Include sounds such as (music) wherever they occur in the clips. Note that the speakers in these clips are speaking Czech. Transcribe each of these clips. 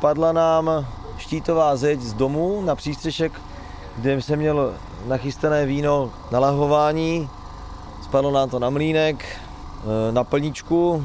spadla nám štítová zeď z domu na přístřešek, kde jsem měl nachystané víno na lahování. Spadlo nám to na mlínek, eh, na plničku,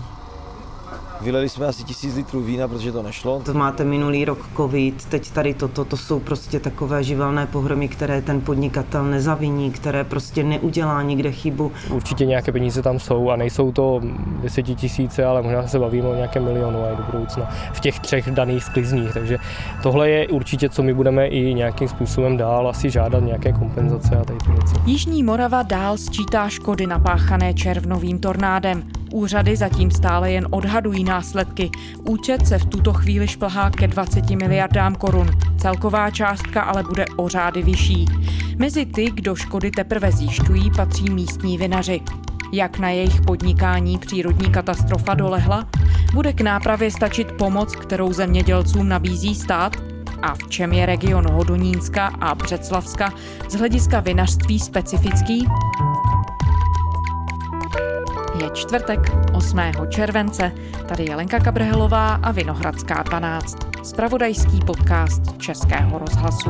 Vyleli jsme asi tisíc litrů vína, protože to nešlo. To máte minulý rok covid, teď tady toto, to jsou prostě takové živelné pohromy, které ten podnikatel nezaviní, které prostě neudělá nikde chybu. Určitě nějaké peníze tam jsou a nejsou to desetitisíce, ale možná se bavíme o nějakém milionu a do budoucna v těch třech daných sklizních. Takže tohle je určitě, co my budeme i nějakým způsobem dál asi žádat nějaké kompenzace a tady ty věci. Jižní Morava dál sčítá škody napáchané červnovým tornádem. Úřady zatím stále jen odhadují následky. Účet se v tuto chvíli šplhá ke 20 miliardám korun. Celková částka ale bude o řády vyšší. Mezi ty, kdo škody teprve zjišťují, patří místní vinaři. Jak na jejich podnikání přírodní katastrofa dolehla? Bude k nápravě stačit pomoc, kterou zemědělcům nabízí stát? A v čem je region Hodonínska a Břeclavska z hlediska vinařství specifický? Je čtvrtek 8. července. Tady je Lenka Kabrhelová a Vinohradská 12. Spravodajský podcast Českého rozhlasu.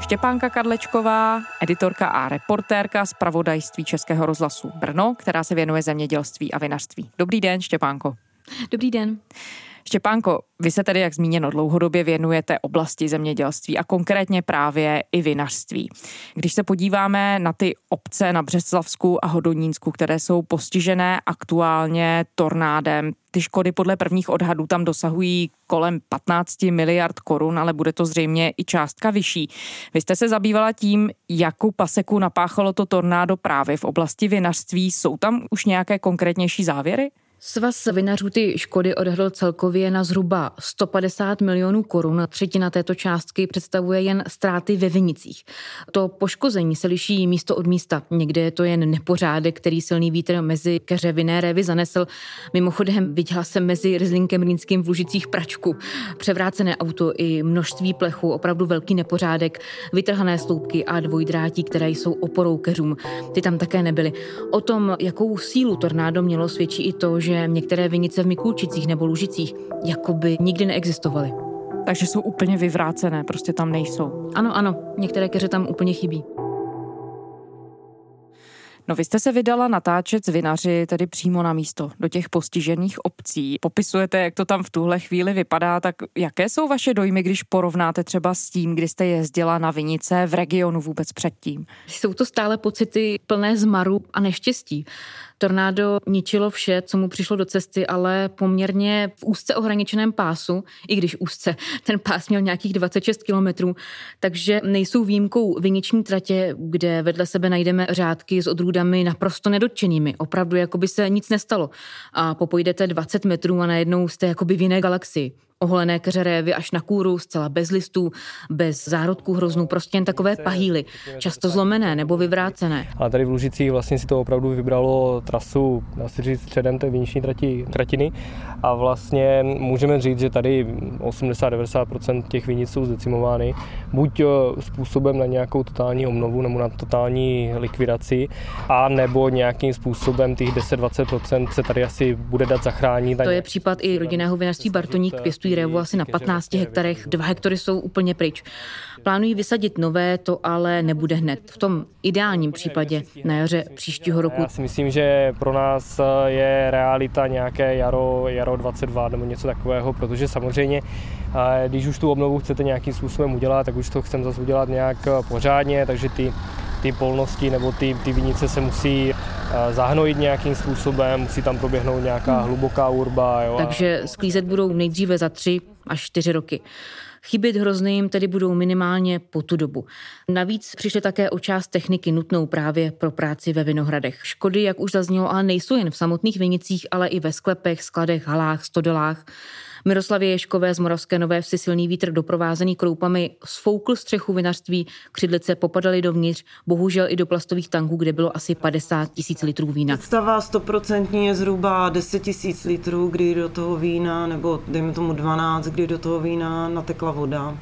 Štěpánka Kadlečková, editorka a reportérka z pravodajství Českého rozhlasu Brno, která se věnuje zemědělství a vinařství. Dobrý den, Štěpánko. Dobrý den. Štěpánko, vy se tedy, jak zmíněno, dlouhodobě věnujete oblasti zemědělství a konkrétně právě i vinařství. Když se podíváme na ty obce na Břeclavsku a Hodonínsku, které jsou postižené aktuálně tornádem, ty škody podle prvních odhadů tam dosahují kolem 15 miliard korun, ale bude to zřejmě i částka vyšší. Vy jste se zabývala tím, jakou paseku napáchalo to tornádo právě v oblasti vinařství. Jsou tam už nějaké konkrétnější závěry? Svaz vinařů ty škody odhadl celkově na zhruba 150 milionů korun. Třetina této částky představuje jen ztráty ve vinicích. To poškození se liší místo od místa. Někde je to jen nepořádek, který silný vítr mezi keřeviné révy zanesl. Mimochodem viděla jsem mezi Rizlinkem Rýnským v Lužicích pračku. Převrácené auto i množství plechu, opravdu velký nepořádek, vytrhané sloupky a dvojdrátí, které jsou oporou keřům. Ty tam také nebyly. O tom, jakou sílu tornádo mělo, svědčí i to, že že některé vinice v Mikulčicích nebo Lužicích jakoby nikdy neexistovaly. Takže jsou úplně vyvrácené, prostě tam nejsou. Ano, ano, některé keře tam úplně chybí. No vy jste se vydala natáčet s vinaři tedy přímo na místo, do těch postižených obcí. Popisujete, jak to tam v tuhle chvíli vypadá, tak jaké jsou vaše dojmy, když porovnáte třeba s tím, kdy jste jezdila na vinice v regionu vůbec předtím? Jsou to stále pocity plné zmaru a neštěstí. Tornádo ničilo vše, co mu přišlo do cesty, ale poměrně v úzce ohraničeném pásu, i když úzce, ten pás měl nějakých 26 kilometrů, takže nejsou výjimkou viniční tratě, kde vedle sebe najdeme řádky s odrůdami naprosto nedotčenými. Opravdu, jako by se nic nestalo. A popojdete 20 metrů a najednou jste jakoby v jiné galaxii oholené keřerévy až na kůru, zcela bez listů, bez zárodků hroznů, prostě jen takové pahýly, často zlomené nebo vyvrácené. Ale tady v Lužicích vlastně si to opravdu vybralo trasu, dá se říct, středem té viniční trati, tratiny a vlastně můžeme říct, že tady 80-90% těch vinic jsou zdecimovány, buď eh, způsobem na nějakou totální obnovu nebo na totální likvidaci, a nebo nějakým způsobem těch 10-20% se tady asi bude dát zachránit. To je případ i rodinného vinařství Bartoník, pěstují revu asi na 15 hektarech, dva hektory jsou úplně pryč. Plánují vysadit nové, to ale nebude hned. V tom ideálním případě na jaře příštího roku. Já si myslím, že pro nás je realita nějaké jaro, jaro 22 nebo něco takového, protože samozřejmě, když už tu obnovu chcete nějakým způsobem udělat, tak už to chceme zase udělat nějak pořádně, takže ty ty polnosti nebo ty, ty vinice se musí zahnojit nějakým způsobem, musí tam proběhnout nějaká hmm. hluboká urba. Jo, Takže sklízet budou nejdříve za tři až čtyři roky. Chybět hrozným tedy budou minimálně po tu dobu. Navíc přišly také o část techniky nutnou právě pro práci ve vinohradech. Škody, jak už zaznělo, ale nejsou jen v samotných vinicích, ale i ve sklepech, skladech, halách, stodolách. Miroslavě Ješkové z Moravské Nové Vsi silný vítr doprovázený kroupami sfoukl střechu vinařství, křidlice popadaly dovnitř, bohužel i do plastových tanků, kde bylo asi 50 tisíc litrů vína. Představa 100% je zhruba 10 tisíc litrů, kdy do toho vína, nebo dejme tomu 12, kdy do toho vína natekla voda.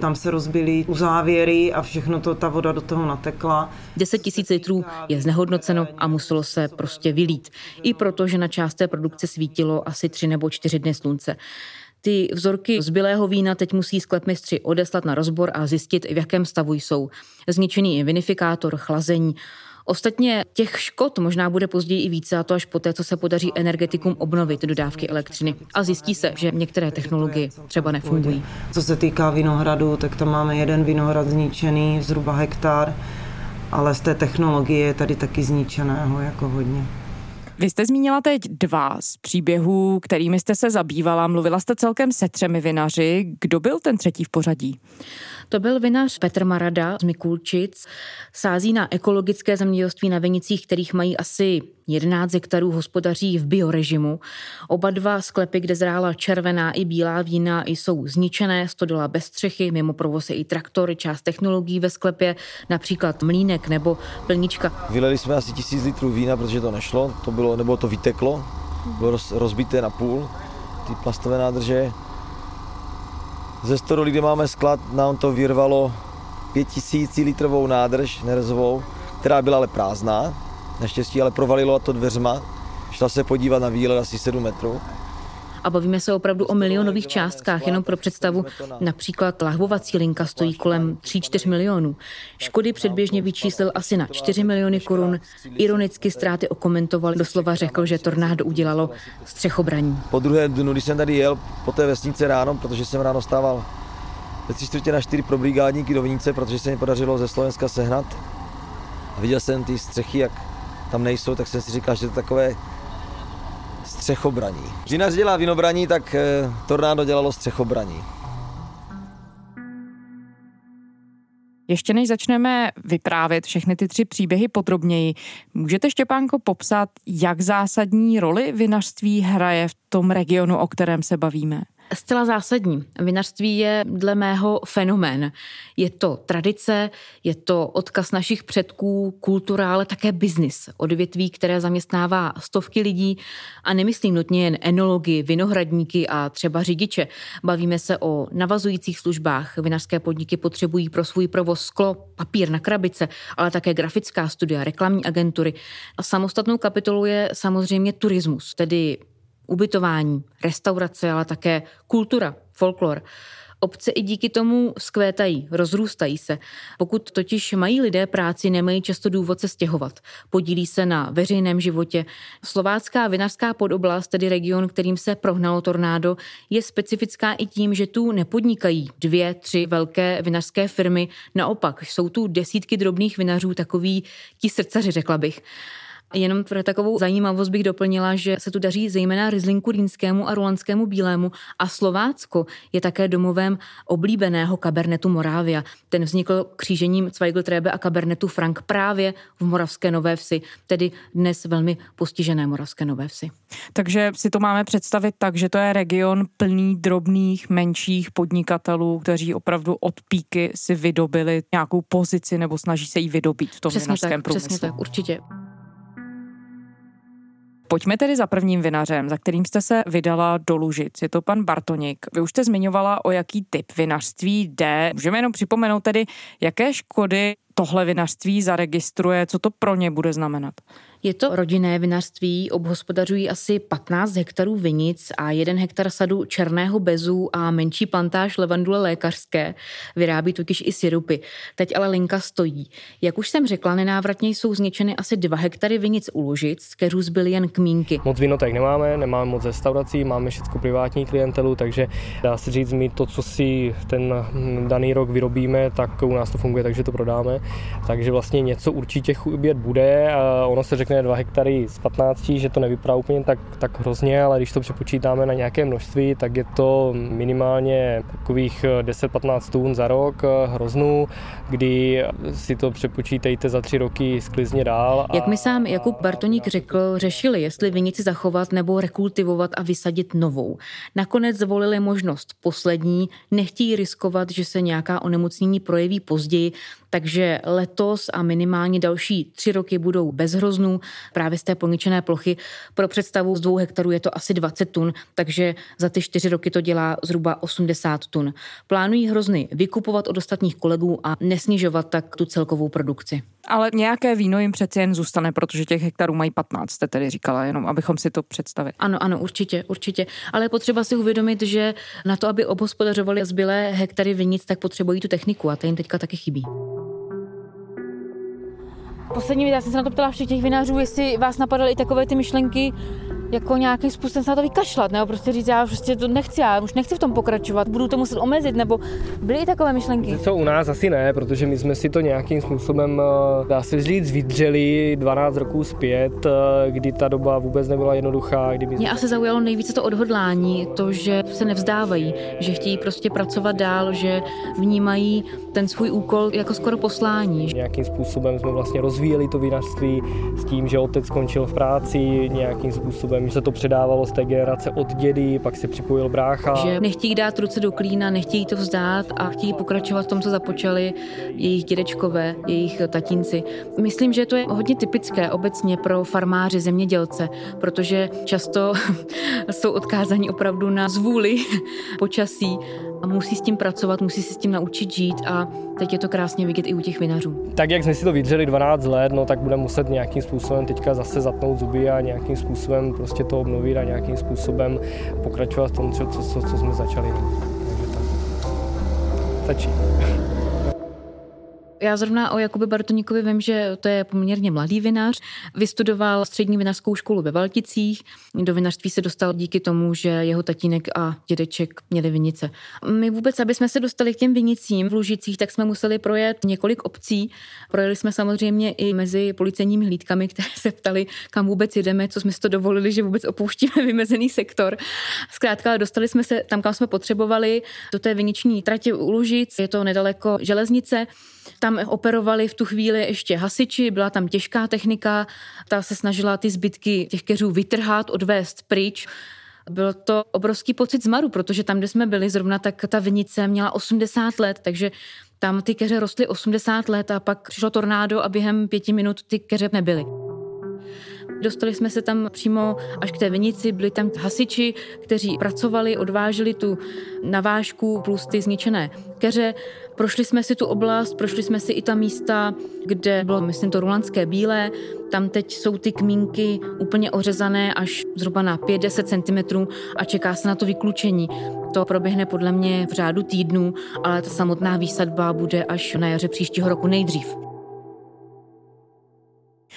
Tam se rozbily uzávěry a všechno to, ta voda do toho natekla. 10 tisíc litrů je znehodnoceno a muselo se prostě vylít. I proto, že na část té produkce svítilo asi tři nebo čtyři dny slunce. Ty vzorky zbylého vína teď musí sklepmistři odeslat na rozbor a zjistit, v jakém stavu jsou. Zničený je vinifikátor, chlazení, Ostatně těch škod možná bude později i více, a to až poté, co se podaří energetikům obnovit dodávky elektřiny. A zjistí se, že některé technologie třeba nefungují. Co se týká vinohradu, tak tam máme jeden vinohrad zničený, zhruba hektar, ale z té technologie je tady taky zničeného jako hodně. Vy jste zmínila teď dva z příběhů, kterými jste se zabývala. Mluvila jste celkem se třemi vinaři. Kdo byl ten třetí v pořadí? To byl vinař Petr Marada z Mikulčic. Sází na ekologické zemědělství na Venicích, kterých mají asi 11 hektarů hospodaří v biorežimu. Oba dva sklepy, kde zrála červená i bílá vína, jsou zničené, stodola bez střechy, mimo provoz je i traktory, část technologií ve sklepě, například mlínek nebo plnička. Vyleli jsme asi tisíc litrů vína, protože to nešlo, to bylo, nebo to vyteklo, bylo roz, rozbité na půl, ty plastové nádrže. Ze Storoli, kde máme sklad, nám to vyrvalo 5000 litrovou nádrž nerezovou, která byla ale prázdná, naštěstí ale provalilo to dveřma. Šla se podívat na výlet asi 7 metrů. A bavíme se opravdu o milionových částkách, jenom pro představu. Například lahvovací linka stojí kolem 3-4 milionů. Škody předběžně vyčíslil asi na 4 miliony korun. Ironicky ztráty okomentoval, doslova řekl, že tornádo udělalo střechobraní. Po druhé dnu, když jsem tady jel po té vesnice ráno, protože jsem ráno stával ve tři čtvrtě na čtyři pro brigádníky do Vinice, protože se mi podařilo ze Slovenska sehnat. A viděl jsem ty střechy, jak tam nejsou, tak jsem si říkal, že to takové střechobraní. Vinař dělá vinobraní, tak eh, tornádo dělalo střechobraní. Ještě než začneme vyprávět všechny ty tři příběhy podrobněji, můžete Štěpánko popsat, jak zásadní roli vinařství hraje v tom regionu, o kterém se bavíme? Zcela zásadní. Vinařství je dle mého fenomén. Je to tradice, je to odkaz našich předků, kultura, ale také biznis. Odvětví, které zaměstnává stovky lidí a nemyslím nutně jen enology, vinohradníky a třeba řidiče. Bavíme se o navazujících službách. Vinařské podniky potřebují pro svůj provoz sklo, papír na krabice, ale také grafická studia, reklamní agentury. A samostatnou kapitolou je samozřejmě turismus, tedy ubytování, restaurace, ale také kultura, folklor. Obce i díky tomu skvétají, rozrůstají se. Pokud totiž mají lidé práci, nemají často důvod se stěhovat. Podílí se na veřejném životě. Slovácká vinařská podoblast, tedy region, kterým se prohnalo tornádo, je specifická i tím, že tu nepodnikají dvě, tři velké vinařské firmy. Naopak, jsou tu desítky drobných vinařů, takový ti srdcaři, řekla bych. Jenom pro takovou zajímavost bych doplnila, že se tu daří zejména Rizlinku rýnskému a Rolanskému bílému a Slovácko je také domovem oblíbeného kabernetu Morávia. Ten vznikl křížením Zweigl-Trebe a kabernetu Frank právě v Moravské Nové Vsi, tedy dnes velmi postižené Moravské Nové Vsi. Takže si to máme představit tak, že to je region plný drobných, menších podnikatelů, kteří opravdu od píky si vydobili nějakou pozici nebo snaží se jí vydobít v tom přesně tak, průmyslu. Přesně tak, určitě. Pojďme tedy za prvním vinařem, za kterým jste se vydala do Lužic. Je to pan Bartonik. Vy už jste zmiňovala, o jaký typ vinařství jde. Můžeme jenom připomenout tedy, jaké škody tohle vinařství zaregistruje, co to pro ně bude znamenat? Je to rodinné vinařství, obhospodařují asi 15 hektarů vinic a jeden hektar sadu černého bezu a menší plantáž levandule lékařské. Vyrábí totiž i sirupy. Teď ale linka stojí. Jak už jsem řekla, nenávratně jsou zničeny asi 2 hektary vinic u Lužic, keřů zbyly jen kmínky. Moc vinotek nemáme, nemáme moc restaurací, máme všechno privátní klientelu, takže dá se říct, my to, co si ten daný rok vyrobíme, tak u nás to funguje, takže to prodáme. Takže vlastně něco určitě chybět bude a ono se řekne řekne 2 hektary z 15, že to nevypadá úplně tak, tak hrozně, ale když to přepočítáme na nějaké množství, tak je to minimálně takových 10-15 tun za rok hroznů, kdy si to přepočítejte za tři roky sklizně dál. A... Jak mi sám Jakub Bartoník řekl, řešili, jestli vinici zachovat nebo rekultivovat a vysadit novou. Nakonec zvolili možnost poslední, nechtějí riskovat, že se nějaká onemocnění projeví později, takže že letos a minimálně další tři roky budou bez hroznů právě z té poničené plochy. Pro představu z dvou hektarů je to asi 20 tun, takže za ty čtyři roky to dělá zhruba 80 tun. Plánují hrozny vykupovat od ostatních kolegů a nesnižovat tak tu celkovou produkci. Ale nějaké víno jim přeci jen zůstane, protože těch hektarů mají 15, jste tedy říkala, jenom abychom si to představili. Ano, ano, určitě, určitě. Ale je potřeba si uvědomit, že na to, aby obhospodařovali zbylé hektary vinic, tak potřebují tu techniku a ta jim teďka taky chybí. Poslední věc, já jsem se na to ptala všech těch vinářů, jestli vás napadaly i takové ty myšlenky, jako nějakým způsobem se na to vykašlat, nebo prostě říct, já prostě to nechci, já už nechci v tom pokračovat, budu to muset omezit, nebo byly i takové myšlenky? Co u nás asi ne, protože my jsme si to nějakým způsobem, eh, dá se říct, vydřeli 12 roků zpět, eh, kdy ta doba vůbec nebyla jednoduchá. Kdy my Mě asi zaujalo nejvíce to odhodlání, to, že se nevzdávají, že chtějí prostě pracovat dál, že vnímají ten svůj úkol jako skoro poslání. Nějakým způsobem jsme vlastně rozvíjeli to vinařství s tím, že otec skončil v práci, nějakým způsobem že se to předávalo z té generace od dědy, pak se připojil brácha. Že nechtějí dát ruce do klína, nechtějí to vzdát a chtějí pokračovat v tom, co započali jejich dědečkové, jejich tatínci. Myslím, že to je hodně typické obecně pro farmáře, zemědělce, protože často (laughs) jsou odkázaní opravdu na zvůli (laughs) počasí a musí s tím pracovat, musí se s tím naučit žít a teď je to krásně vidět i u těch vinařů. Tak jak jsme si to vydřeli 12 let, no tak budeme muset nějakým způsobem teďka zase zatnout zuby a nějakým způsobem prostě to obnovit a nějakým způsobem pokračovat v tom, co, co, co, co jsme začali. Takže tak. Stačí. Já zrovna o Jakubi Bartoníkovi vím, že to je poměrně mladý vinař. Vystudoval střední vinařskou školu ve Valticích. Do vinařství se dostal díky tomu, že jeho tatínek a dědeček měli vinice. My vůbec, aby jsme se dostali k těm vinicím v Lužicích, tak jsme museli projet několik obcí. Projeli jsme samozřejmě i mezi policejními hlídkami, které se ptali, kam vůbec jedeme, co jsme si to dovolili, že vůbec opouštíme vymezený sektor. Zkrátka dostali jsme se tam, kam jsme potřebovali, do té viniční tratě u Lužic. Je to nedaleko železnice. Tam operovali v tu chvíli ještě hasiči, byla tam těžká technika, ta se snažila ty zbytky těch keřů vytrhat, odvést pryč. Byl to obrovský pocit zmaru, protože tam, kde jsme byli zrovna, tak ta vinice měla 80 let, takže tam ty keře rostly 80 let a pak přišlo tornádo a během pěti minut ty keře nebyly. Dostali jsme se tam přímo až k té vinici, byli tam hasiči, kteří pracovali, odváželi tu navážku plus ty zničené keře. Prošli jsme si tu oblast, prošli jsme si i ta místa, kde bylo, myslím, to rulandské bílé. Tam teď jsou ty kmínky úplně ořezané až zhruba na 5-10 cm a čeká se na to vyklučení. To proběhne podle mě v řádu týdnů, ale ta samotná výsadba bude až na jaře příštího roku nejdřív.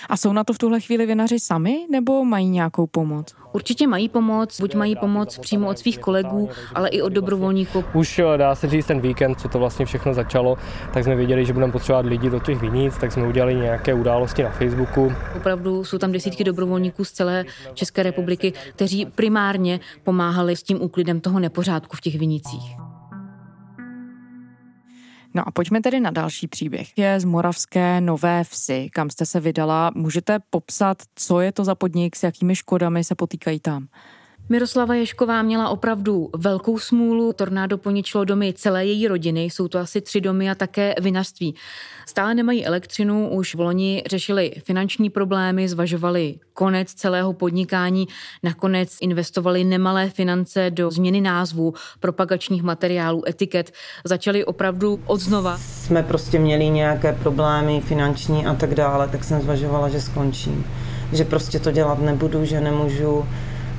A jsou na to v tuhle chvíli vinaři sami, nebo mají nějakou pomoc? Určitě mají pomoc, buď mají pomoc přímo od svých kolegů, ale i od dobrovolníků. Už eh, dá se říct ten víkend, co to vlastně všechno začalo, tak jsme věděli, že budeme potřebovat lidi do těch vinic, tak jsme udělali nějaké události na Facebooku. Opravdu jsou tam desítky dobrovolníků z celé České republiky, kteří primárně pomáhali s tím úklidem toho nepořádku v těch vinicích. No a pojďme tedy na další příběh. Je z Moravské Nové Vsi, kam jste se vydala. Můžete popsat, co je to za podnik, s jakými škodami se potýkají tam? Miroslava Ješková měla opravdu velkou smůlu. Tornádo poničilo domy celé její rodiny, jsou to asi tři domy a také vinařství. Stále nemají elektřinu, už v loni řešili finanční problémy, zvažovali konec celého podnikání, nakonec investovali nemalé finance do změny názvu, propagačních materiálů, etiket, začali opravdu od znova. Jsme prostě měli nějaké problémy finanční a tak dále, tak jsem zvažovala, že skončím. Že prostě to dělat nebudu, že nemůžu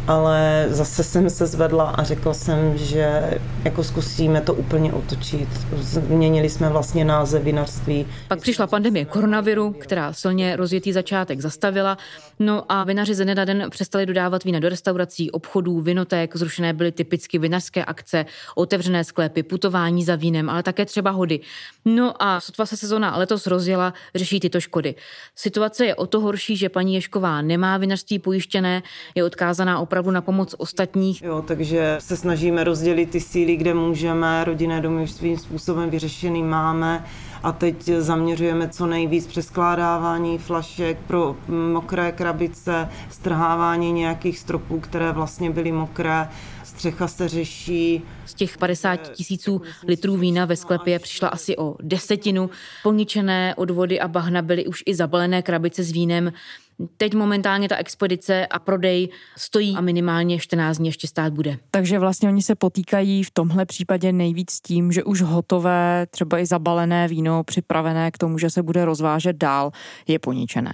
ale zase jsem se zvedla a řekla jsem, že jako zkusíme to úplně otočit. Změnili jsme vlastně název vinařství. Pak přišla pandemie koronaviru, která silně rozjetý začátek zastavila, no a vinaři ze den přestali dodávat vína do restaurací, obchodů, vinoték, zrušené byly typicky vinařské akce, otevřené sklepy, putování za vínem, ale také třeba hody. No a sotva se sezóna letos rozjela, řeší tyto škody. Situace je o to horší, že paní Ješková nemá vinařství pojištěné, je odkázaná opravdu na pomoc ostatních. Jo, takže se snažíme rozdělit ty síly, kde můžeme, rodinné domy svým způsobem vyřešený máme a teď zaměřujeme co nejvíc přeskládávání flašek pro mokré krabice, strhávání nějakých stropů, které vlastně byly mokré, střecha se řeší. Z těch 50 tisíců litrů vína ve sklepě přišla asi o desetinu. Poničené odvody a bahna byly už i zabalené krabice s vínem. Teď momentálně ta expedice a prodej stojí a minimálně 14 dní ještě stát bude. Takže vlastně oni se potýkají v tomhle případě nejvíc s tím, že už hotové, třeba i zabalené víno připravené k tomu, že se bude rozvážet dál, je poničené.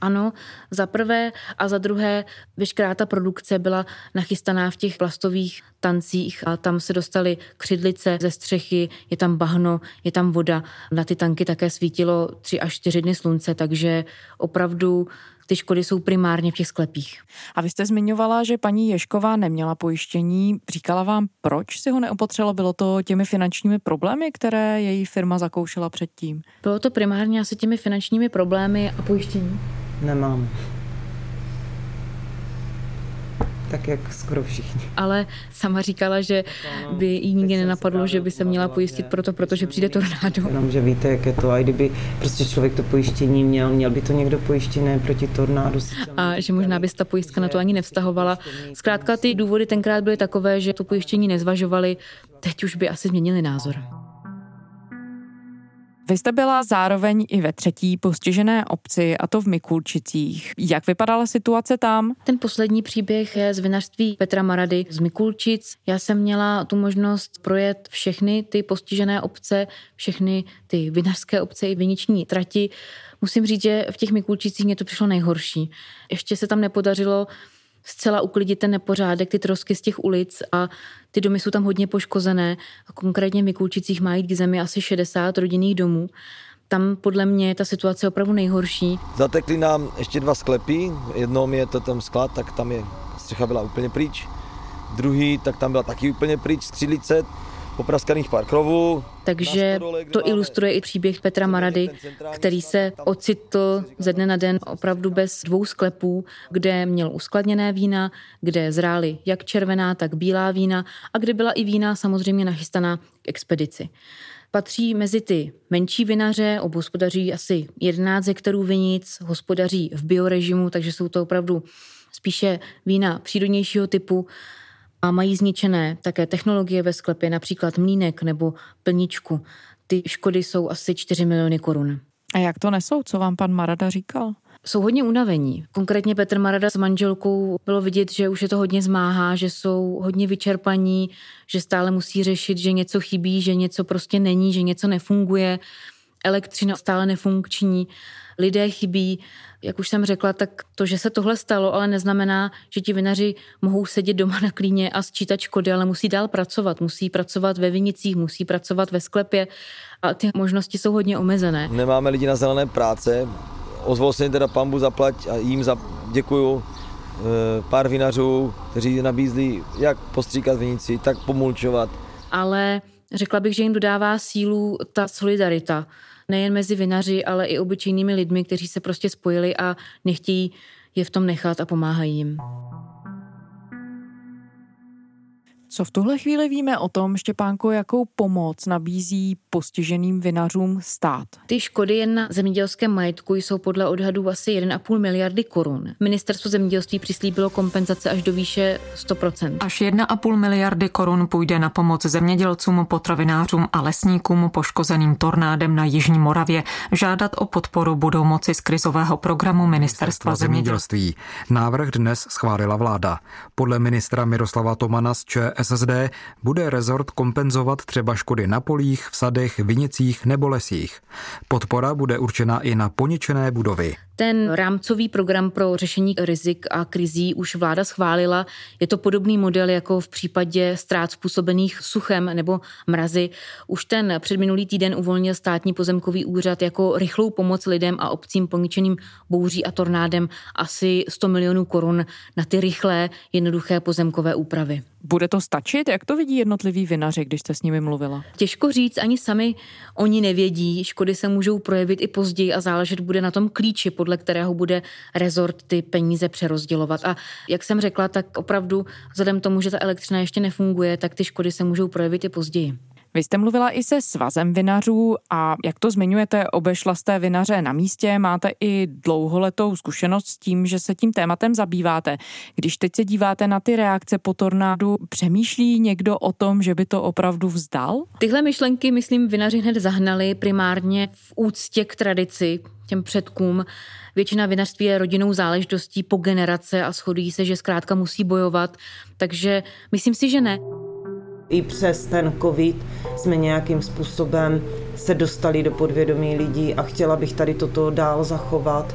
Ano, za prvé a za druhé, veškerá ta produkce byla nachystaná v těch plastových tancích a tam se dostaly křidlice ze střechy, je tam bahno, je tam voda. Na ty tanky také svítilo tři až čtyři dny slunce, takže opravdu ty škody jsou primárně v těch sklepích. A vy jste zmiňovala, že paní Ješková neměla pojištění. Říkala vám, proč si ho neopotřela? Bylo to těmi finančními problémy, které její firma zakoušela předtím? Bylo to primárně asi těmi finančními problémy a pojištění. Nemám. Tak jak skoro všichni. Ale sama říkala, že by jí nikdy nenapadlo, že by se měla pojistit proto, protože přijde tornádo. Jenom, že víte, jak je to. A kdyby prostě člověk to pojištění měl, měl by to někdo pojištěné proti tornádu. A že možná by se ta pojistka na to ani nevztahovala. Zkrátka ty důvody tenkrát byly takové, že to pojištění nezvažovali. Teď už by asi změnili názor. Vy jste byla zároveň i ve třetí postižené obci, a to v Mikulčicích. Jak vypadala situace tam? Ten poslední příběh je z vinařství Petra Marady z Mikulčic. Já jsem měla tu možnost projet všechny ty postižené obce, všechny ty vinařské obce i viniční trati. Musím říct, že v těch Mikulčicích mě to přišlo nejhorší. Ještě se tam nepodařilo zcela uklidit ten nepořádek, ty trosky z těch ulic a ty domy jsou tam hodně poškozené. A konkrétně v Mikulčicích má jít k zemi asi 60 rodinných domů. Tam podle mě je ta situace opravdu nejhorší. Zatekli nám ještě dva sklepy, jednou je to ten sklad, tak tam je střecha byla úplně pryč. Druhý, tak tam byla taky úplně pryč, skřídlice, popraskaných pár krovů. Takže to ilustruje i příběh Petra Marady, který se ocitl ze dne na den opravdu bez dvou sklepů, kde měl uskladněné vína, kde zrály jak červená, tak bílá vína a kde byla i vína samozřejmě nachystaná k expedici. Patří mezi ty menší vinaře, obhospodaří asi 11 hektarů vinic, hospodaří v biorežimu, takže jsou to opravdu spíše vína přírodnějšího typu a mají zničené také technologie ve sklepě, například mlínek nebo plničku. Ty škody jsou asi 4 miliony korun. A jak to nesou? Co vám pan Marada říkal? Jsou hodně unavení. Konkrétně Petr Marada s manželkou bylo vidět, že už je to hodně zmáhá, že jsou hodně vyčerpaní, že stále musí řešit, že něco chybí, že něco prostě není, že něco nefunguje. Elektřina stále nefunkční, lidé chybí jak už jsem řekla, tak to, že se tohle stalo, ale neznamená, že ti vinaři mohou sedět doma na klíně a sčítat škody, ale musí dál pracovat. Musí pracovat ve vinicích, musí pracovat ve sklepě a ty možnosti jsou hodně omezené. Nemáme lidi na zelené práce, ozval se teda pambu zaplať a jim za, děkuju eh, pár vinařů, kteří nabízli jak postříkat vinici, tak pomulčovat. Ale řekla bych, že jim dodává sílu ta solidarita nejen mezi vinaři, ale i obyčejnými lidmi, kteří se prostě spojili a nechtějí je v tom nechat a pomáhají jim. Co v tuhle chvíli víme o tom, Štěpánko, jakou pomoc nabízí postiženým vinařům stát? Ty škody jen na zemědělském majetku jsou podle odhadů asi 1,5 miliardy korun. Ministerstvo zemědělství přislíbilo kompenzace až do výše 100%. Až 1,5 miliardy korun půjde na pomoc zemědělcům, potravinářům a lesníkům poškozeným tornádem na Jižní Moravě. Žádat o podporu budou moci z krizového programu Ministerstva zemědělství. Návrh dnes schválila vláda. Podle ministra Miroslava Tomana z ČR SSD bude rezort kompenzovat třeba škody na polích, v sadech, vinicích nebo lesích. Podpora bude určena i na poničené budovy. Ten rámcový program pro řešení rizik a krizí už vláda schválila. Je to podobný model jako v případě ztrát způsobených suchem nebo mrazy. Už ten předminulý týden uvolnil státní pozemkový úřad jako rychlou pomoc lidem a obcím poničeným bouří a tornádem asi 100 milionů korun na ty rychlé, jednoduché pozemkové úpravy. Bude to stačit? Jak to vidí jednotliví vinaři, když jste s nimi mluvila? Těžko říct, ani sami oni nevědí. Škody se můžou projevit i později a záležet bude na tom klíči, podle kterého bude rezort ty peníze přerozdělovat. A jak jsem řekla, tak opravdu vzhledem tomu, že ta elektřina ještě nefunguje, tak ty škody se můžou projevit i později. Vy jste mluvila i se svazem vinařů a jak to zmiňujete, obešla jste vinaře na místě, máte i dlouholetou zkušenost s tím, že se tím tématem zabýváte. Když teď se díváte na ty reakce po tornádu, přemýšlí někdo o tom, že by to opravdu vzdal? Tyhle myšlenky, myslím, vinaři hned zahnali primárně v úctě k tradici, těm předkům. Většina vinařství je rodinnou záležitostí po generace a shodují se, že zkrátka musí bojovat. Takže myslím si, že ne. I přes ten covid jsme nějakým způsobem se dostali do podvědomí lidí a chtěla bych tady toto dál zachovat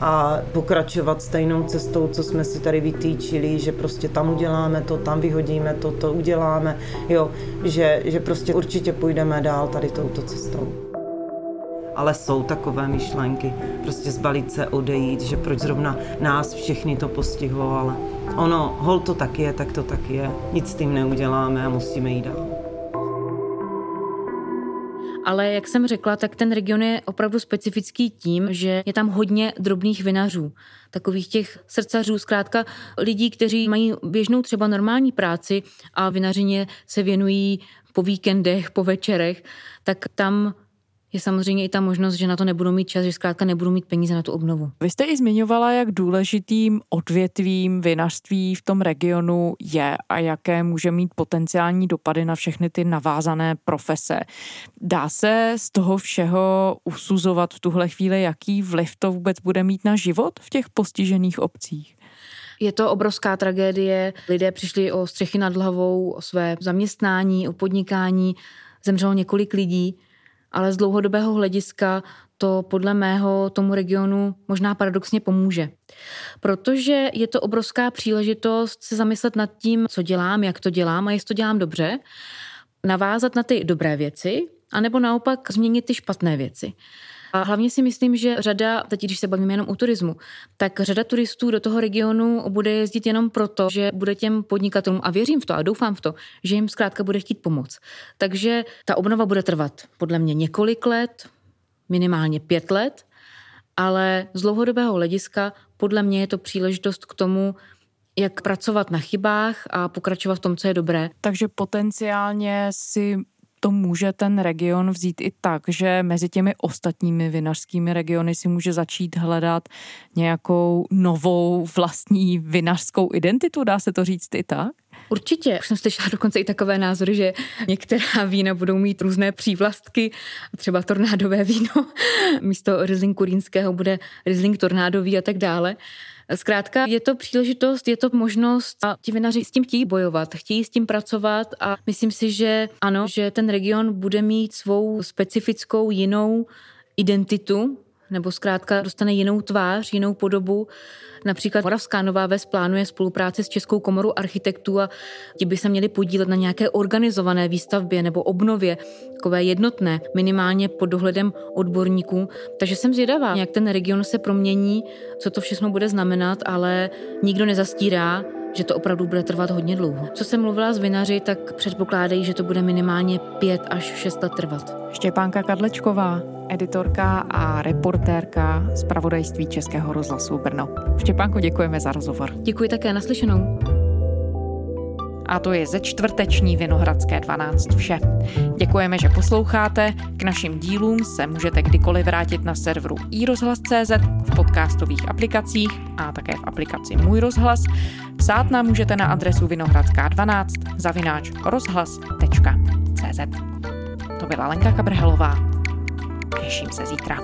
a pokračovat stejnou cestou, co jsme si tady vytýčili, že prostě tam uděláme to, tam vyhodíme to, to uděláme, jo, že, že prostě určitě půjdeme dál tady touto cestou ale jsou takové myšlenky. Prostě zbalit se, odejít, že proč zrovna nás všechny to postihlo, ale ono, hol to tak je, tak to tak je. Nic s tím neuděláme a musíme jít dál. Ale jak jsem řekla, tak ten region je opravdu specifický tím, že je tam hodně drobných vinařů. Takových těch srdcařů, zkrátka lidí, kteří mají běžnou třeba normální práci a vinařině se věnují po víkendech, po večerech, tak tam je samozřejmě i ta možnost, že na to nebudou mít čas, že zkrátka nebudou mít peníze na tu obnovu. Vy jste i zmiňovala, jak důležitým odvětvím vinařství v tom regionu je a jaké může mít potenciální dopady na všechny ty navázané profese. Dá se z toho všeho usuzovat v tuhle chvíli, jaký vliv to vůbec bude mít na život v těch postižených obcích? Je to obrovská tragédie. Lidé přišli o střechy nad hlavou, o své zaměstnání, o podnikání. Zemřelo několik lidí ale z dlouhodobého hlediska to podle mého tomu regionu možná paradoxně pomůže. Protože je to obrovská příležitost se zamyslet nad tím, co dělám, jak to dělám a jestli to dělám dobře, navázat na ty dobré věci, anebo naopak změnit ty špatné věci. A hlavně si myslím, že řada, teď když se bavíme jenom o turismu, tak řada turistů do toho regionu bude jezdit jenom proto, že bude těm podnikatelům, a věřím v to a doufám v to, že jim zkrátka bude chtít pomoct. Takže ta obnova bude trvat podle mě několik let, minimálně pět let, ale z dlouhodobého hlediska podle mě je to příležitost k tomu, jak pracovat na chybách a pokračovat v tom, co je dobré. Takže potenciálně si to může ten region vzít i tak, že mezi těmi ostatními vinařskými regiony si může začít hledat nějakou novou vlastní vinařskou identitu, dá se to říct i tak? Určitě. Už jsem slyšela dokonce i takové názory, že některá vína budou mít různé přívlastky, třeba tornádové víno, (laughs) místo Riesling kurínského bude Riesling tornádový a tak dále. Zkrátka je to příležitost, je to možnost a ti vinaři s tím chtějí bojovat, chtějí s tím pracovat a myslím si, že ano, že ten region bude mít svou specifickou jinou identitu, nebo zkrátka dostane jinou tvář, jinou podobu. Například Moravská Nová Ves plánuje spolupráci s Českou komorou architektů a ti by se měli podílet na nějaké organizované výstavbě nebo obnově, takové jednotné, minimálně pod dohledem odborníků. Takže jsem zvědavá, jak ten region se promění, co to všechno bude znamenat, ale nikdo nezastírá, že to opravdu bude trvat hodně dlouho. Co jsem mluvila s vinaři, tak předpokládají, že to bude minimálně pět až šest let trvat. Štěpánka Kadlečková, editorka a reportérka z pravodajství Českého rozhlasu Brno. Štěpánku, děkujeme za rozhovor. Děkuji také, naslyšenou. A to je ze čtvrteční Vinohradské 12 vše. Děkujeme, že posloucháte. K našim dílům se můžete kdykoliv vrátit na serveru iRozhlas.cz, v podcastových aplikacích a také v aplikaci Můj rozhlas. Psát nám můžete na adresu vinohradská12 zavináč rozhlas.cz. To byla Lenka Kabrhelová. Těším se zítra.